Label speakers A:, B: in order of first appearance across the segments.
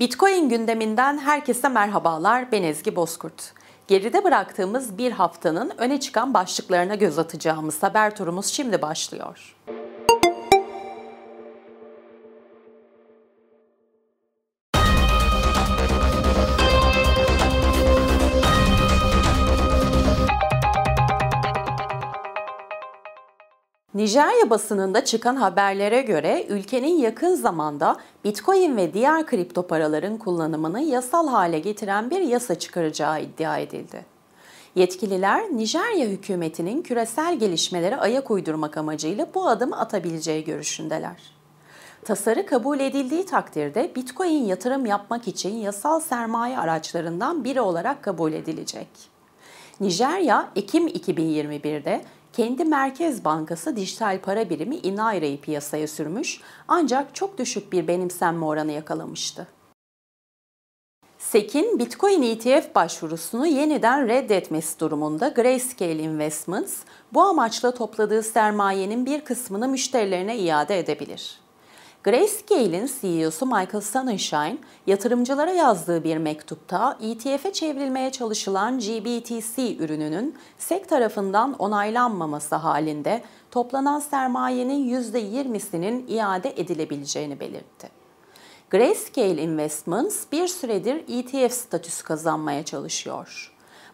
A: Bitcoin gündeminden herkese merhabalar. Ben Ezgi Bozkurt. Geride bıraktığımız bir haftanın öne çıkan başlıklarına göz atacağımız haber turumuz şimdi başlıyor. Nijerya basınında çıkan haberlere göre ülkenin yakın zamanda Bitcoin ve diğer kripto paraların kullanımını yasal hale getiren bir yasa çıkaracağı iddia edildi. Yetkililer Nijerya hükümetinin küresel gelişmelere ayak uydurmak amacıyla bu adımı atabileceği görüşündeler. Tasarı kabul edildiği takdirde Bitcoin yatırım yapmak için yasal sermaye araçlarından biri olarak kabul edilecek. Nijerya, Ekim 2021'de kendi Merkez Bankası dijital para birimi Inaira'yı piyasaya sürmüş ancak çok düşük bir benimsenme oranı yakalamıştı. SEC'in Bitcoin ETF başvurusunu yeniden reddetmesi durumunda Grayscale Investments bu amaçla topladığı sermayenin bir kısmını müşterilerine iade edebilir. Grayscale'in CEO'su Michael Sonnenschein, yatırımcılara yazdığı bir mektupta ETF'e çevrilmeye çalışılan GBTC ürününün SEC tarafından onaylanmaması halinde toplanan sermayenin %20'sinin iade edilebileceğini belirtti. Grayscale Investments bir süredir ETF statüsü kazanmaya çalışıyor.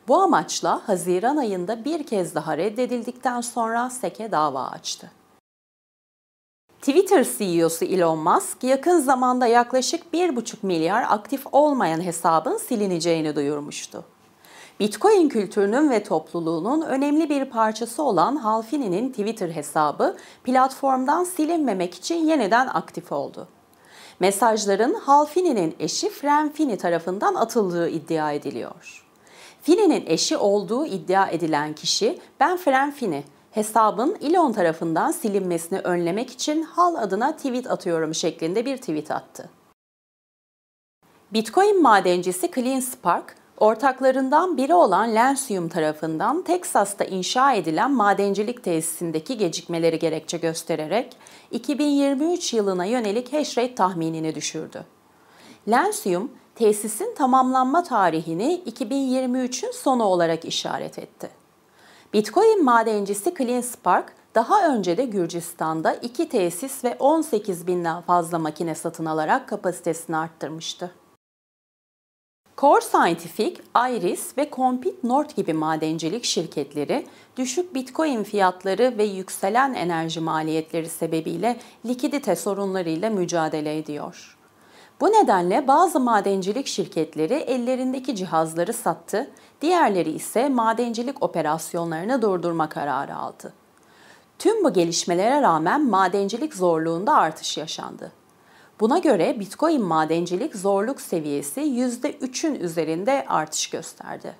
A: Bu amaçla Haziran ayında bir kez daha reddedildikten sonra SEC'e dava açtı. Twitter CEO'su Elon Musk yakın zamanda yaklaşık 1,5 milyar aktif olmayan hesabın silineceğini duyurmuştu. Bitcoin kültürünün ve topluluğunun önemli bir parçası olan Halfini'nin Twitter hesabı platformdan silinmemek için yeniden aktif oldu. Mesajların Halfini'nin eşi Fran Fini tarafından atıldığı iddia ediliyor. Fini'nin eşi olduğu iddia edilen kişi ben Fran Fini, hesabın Elon tarafından silinmesini önlemek için hal adına tweet atıyorum şeklinde bir tweet attı. Bitcoin madencisi CleanSpark, ortaklarından biri olan Lancium tarafından Teksas'ta inşa edilen madencilik tesisindeki gecikmeleri gerekçe göstererek 2023 yılına yönelik hash rate tahminini düşürdü. Lancium, tesisin tamamlanma tarihini 2023'ün sonu olarak işaret etti. Bitcoin madencisi CleanSpark daha önce de Gürcistan'da iki tesis ve 18 binden fazla makine satın alarak kapasitesini arttırmıştı. Core Scientific, Iris ve Compete North gibi madencilik şirketleri düşük Bitcoin fiyatları ve yükselen enerji maliyetleri sebebiyle likidite sorunlarıyla mücadele ediyor. Bu nedenle bazı madencilik şirketleri ellerindeki cihazları sattı, diğerleri ise madencilik operasyonlarını durdurma kararı aldı. Tüm bu gelişmelere rağmen madencilik zorluğunda artış yaşandı. Buna göre Bitcoin madencilik zorluk seviyesi %3'ün üzerinde artış gösterdi.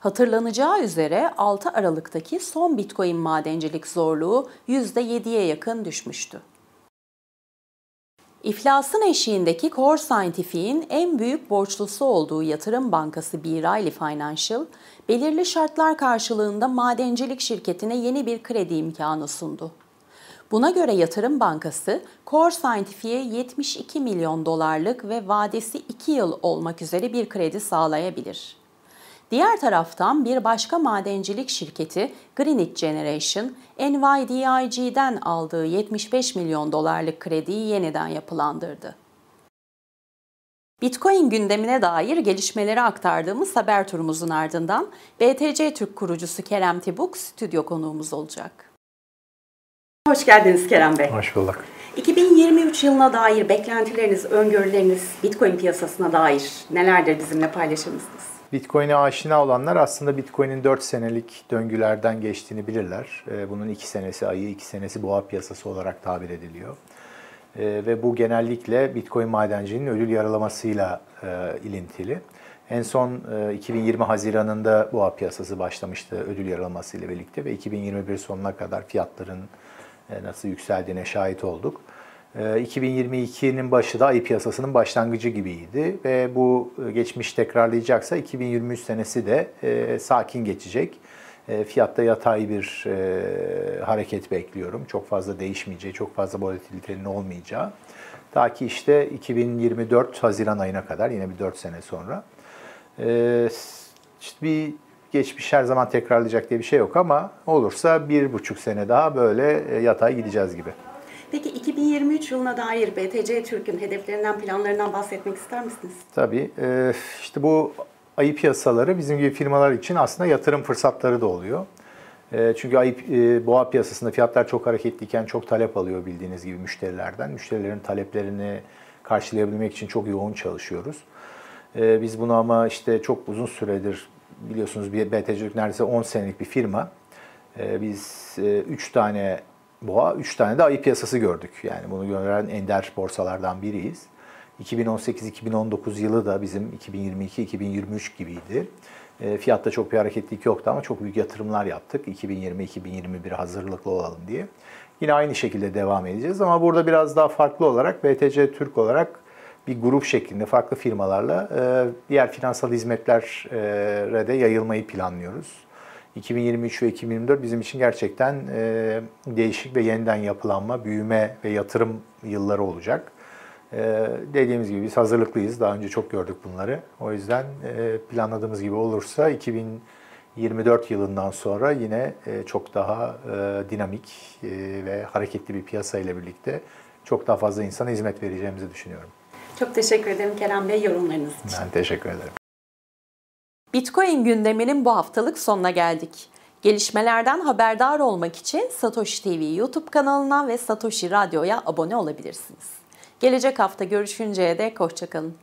A: Hatırlanacağı üzere 6 Aralık'taki son Bitcoin madencilik zorluğu %7'ye yakın düşmüştü. İflasın eşiğindeki Core Scientific'in en büyük borçlusu olduğu yatırım bankası B. Riley Financial, belirli şartlar karşılığında madencilik şirketine yeni bir kredi imkanı sundu. Buna göre yatırım bankası Core Scientific'e 72 milyon dolarlık ve vadesi 2 yıl olmak üzere bir kredi sağlayabilir. Diğer taraftan bir başka madencilik şirketi Greenwich Generation, NYDIG'den aldığı 75 milyon dolarlık krediyi yeniden yapılandırdı. Bitcoin gündemine dair gelişmeleri aktardığımız haber turumuzun ardından BTC Türk kurucusu Kerem Tibuk stüdyo konuğumuz olacak. Hoş geldiniz Kerem Bey.
B: Hoş bulduk.
A: 2023 yılına dair beklentileriniz, öngörüleriniz Bitcoin piyasasına dair nelerdir bizimle paylaşır mısınız?
B: Bitcoin'e aşina olanlar aslında Bitcoin'in 4 senelik döngülerden geçtiğini bilirler. Ee, bunun 2 senesi ayı, 2 senesi boğa piyasası olarak tabir ediliyor. Ee, ve bu genellikle Bitcoin madencinin ödül yaralamasıyla e, ilintili. En son 2020 e, Haziran'ında boğa piyasası başlamıştı ödül yaralaması ile birlikte ve 2021 sonuna kadar fiyatların e, nasıl yükseldiğine şahit olduk. 2022'nin ee, başı da ayı piyasasının başlangıcı gibiydi ve bu e, geçmiş tekrarlayacaksa 2023 senesi de e, sakin geçecek. E, fiyatta yatay bir hareket bekliyorum. Çok fazla değişmeyeceği, çok fazla volatilitenin olmayacağı. Ta ki işte 2024 Haziran ayına kadar yine bir 4 sene sonra. İşte bir geçmiş her zaman tekrarlayacak diye bir şey yok ama olursa bir buçuk sene daha böyle yatay gideceğiz gibi.
A: Peki 2023 yılına dair BTC Türk'ün hedeflerinden, planlarından bahsetmek ister misiniz?
B: Tabii. E, işte bu ayı piyasaları bizim gibi firmalar için aslında yatırım fırsatları da oluyor. E, çünkü ayı, boğa piyasasında fiyatlar çok hareketliyken çok talep alıyor bildiğiniz gibi müşterilerden. Müşterilerin taleplerini karşılayabilmek için çok yoğun çalışıyoruz. Biz bunu ama işte çok uzun süredir biliyorsunuz bir BTC neredeyse 10 senelik bir firma. Biz 3 tane boğa, 3 tane de ayı piyasası gördük. Yani bunu gören ender borsalardan biriyiz. 2018-2019 yılı da bizim 2022-2023 gibiydi. E, fiyatta çok bir hareketlilik yoktu ama çok büyük yatırımlar yaptık. 2020-2021 hazırlıklı olalım diye. Yine aynı şekilde devam edeceğiz ama burada biraz daha farklı olarak BTC Türk olarak bir grup şeklinde farklı firmalarla e, diğer finansal hizmetlere de yayılmayı planlıyoruz. 2023 ve 2024 bizim için gerçekten e, değişik ve yeniden yapılanma, büyüme ve yatırım yılları olacak. E, dediğimiz gibi biz hazırlıklıyız. Daha önce çok gördük bunları. O yüzden e, planladığımız gibi olursa 2024 yılından sonra yine e, çok daha e, dinamik e, ve hareketli bir piyasa ile birlikte çok daha fazla insana hizmet vereceğimizi düşünüyorum.
A: Çok teşekkür ederim Kerem Bey yorumlarınız için.
B: Ben teşekkür ederim.
A: Bitcoin gündeminin bu haftalık sonuna geldik. Gelişmelerden haberdar olmak için Satoshi TV YouTube kanalına ve Satoshi Radyo'ya abone olabilirsiniz. Gelecek hafta görüşünceye dek hoşçakalın.